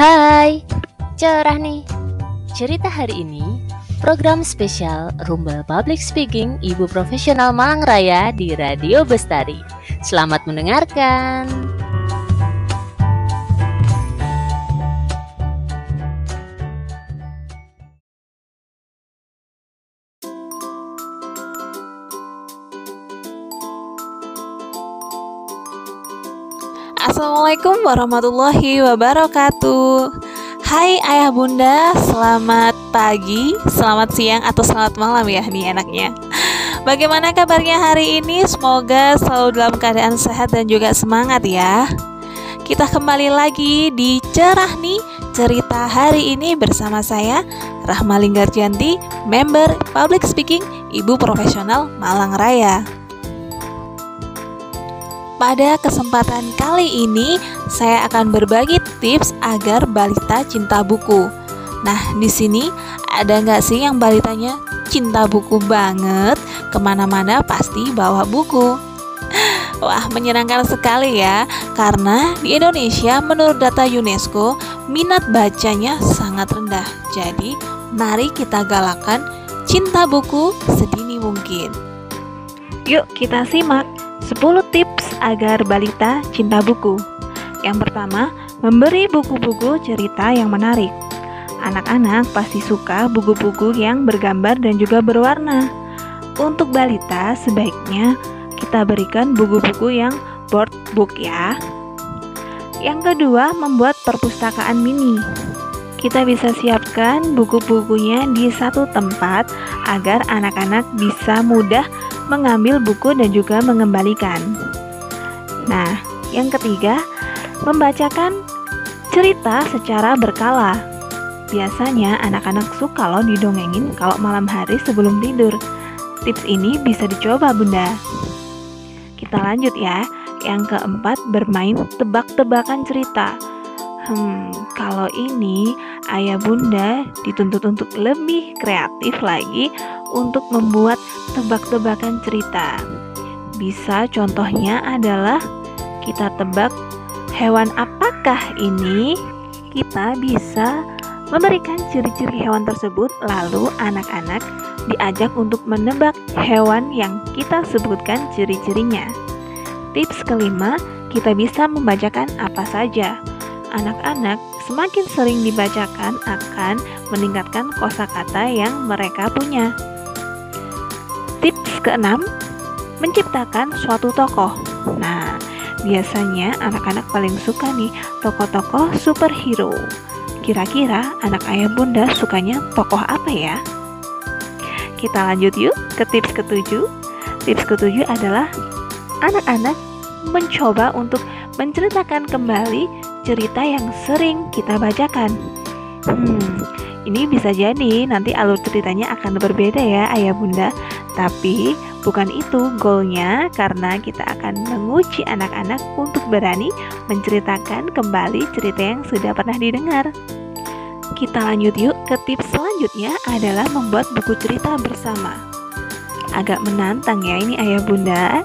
Hai, cerah nih. Cerita hari ini program spesial Rumble Public Speaking Ibu Profesional Malang Raya di Radio Bestari. Selamat mendengarkan. Assalamualaikum warahmatullahi wabarakatuh. Hai ayah bunda, selamat pagi, selamat siang, atau selamat malam ya nih enaknya. Bagaimana kabarnya hari ini? Semoga selalu dalam keadaan sehat dan juga semangat ya. Kita kembali lagi di Cerah nih Cerita hari ini bersama saya Rahma Linggarjanti, member Public Speaking Ibu Profesional Malang Raya pada kesempatan kali ini, saya akan berbagi tips agar balita cinta buku. Nah, di sini ada nggak sih yang balitanya cinta buku banget? Ke mana-mana pasti bawa buku. Wah, menyenangkan sekali ya, karena di Indonesia menurut data UNESCO, minat bacanya sangat rendah. Jadi, mari kita galakan cinta buku sedini mungkin. Yuk kita simak 10 tips agar balita cinta buku. Yang pertama, memberi buku-buku cerita yang menarik. Anak-anak pasti suka buku-buku yang bergambar dan juga berwarna. Untuk balita, sebaiknya kita berikan buku-buku yang board book ya. Yang kedua, membuat perpustakaan mini. Kita bisa siapkan buku-bukunya di satu tempat agar anak-anak bisa mudah mengambil buku dan juga mengembalikan. Nah, yang ketiga, membacakan cerita secara berkala. Biasanya anak-anak suka loh didongengin kalau malam hari sebelum tidur. Tips ini bisa dicoba bunda. Kita lanjut ya. Yang keempat, bermain tebak-tebakan cerita. Hmm, kalau ini ayah bunda dituntut untuk lebih kreatif lagi untuk membuat tebak-tebakan cerita. Bisa contohnya adalah kita tebak hewan apakah ini? Kita bisa memberikan ciri-ciri hewan tersebut lalu anak-anak diajak untuk menebak hewan yang kita sebutkan ciri-cirinya. Tips kelima, kita bisa membacakan apa saja anak-anak semakin sering dibacakan akan meningkatkan kosakata yang mereka punya. Tips keenam, menciptakan suatu tokoh. Nah, biasanya anak-anak paling suka nih tokoh-tokoh superhero. Kira-kira anak ayah bunda sukanya tokoh apa ya? Kita lanjut yuk ke tips ketujuh. Tips ketujuh adalah anak-anak mencoba untuk menceritakan kembali cerita yang sering kita bacakan. Hmm, ini bisa jadi nanti alur ceritanya akan berbeda ya ayah bunda. Tapi bukan itu goalnya karena kita akan menguji anak-anak untuk berani menceritakan kembali cerita yang sudah pernah didengar. Kita lanjut yuk ke tips selanjutnya adalah membuat buku cerita bersama. Agak menantang ya ini ayah bunda.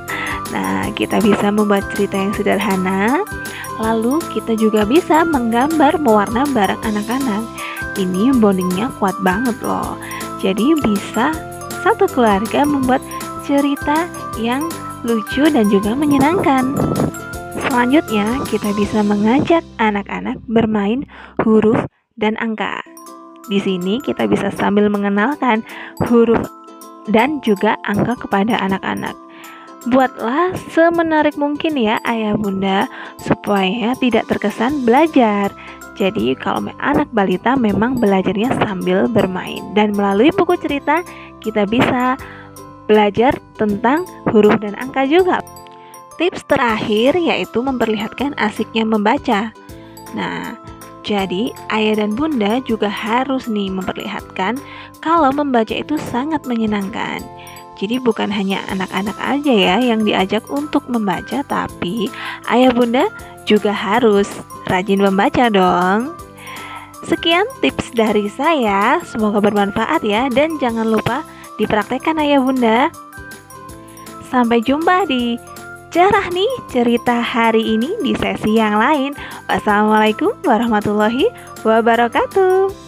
Nah kita bisa membuat cerita yang sederhana Lalu kita juga bisa menggambar mewarna bareng anak-anak. Ini bondingnya kuat banget loh. Jadi bisa satu keluarga membuat cerita yang lucu dan juga menyenangkan. Selanjutnya, kita bisa mengajak anak-anak bermain huruf dan angka. Di sini kita bisa sambil mengenalkan huruf dan juga angka kepada anak-anak. Buatlah semenarik mungkin ya ayah bunda supaya tidak terkesan belajar. Jadi kalau anak balita memang belajarnya sambil bermain dan melalui buku cerita kita bisa belajar tentang huruf dan angka juga. Tips terakhir yaitu memperlihatkan asiknya membaca. Nah, jadi ayah dan bunda juga harus nih memperlihatkan kalau membaca itu sangat menyenangkan. Jadi bukan hanya anak-anak aja ya yang diajak untuk membaca, tapi ayah bunda juga harus rajin membaca dong. Sekian tips dari saya, semoga bermanfaat ya dan jangan lupa dipraktekkan ayah bunda. Sampai jumpa di cerah nih cerita hari ini di sesi yang lain. Wassalamualaikum warahmatullahi wabarakatuh.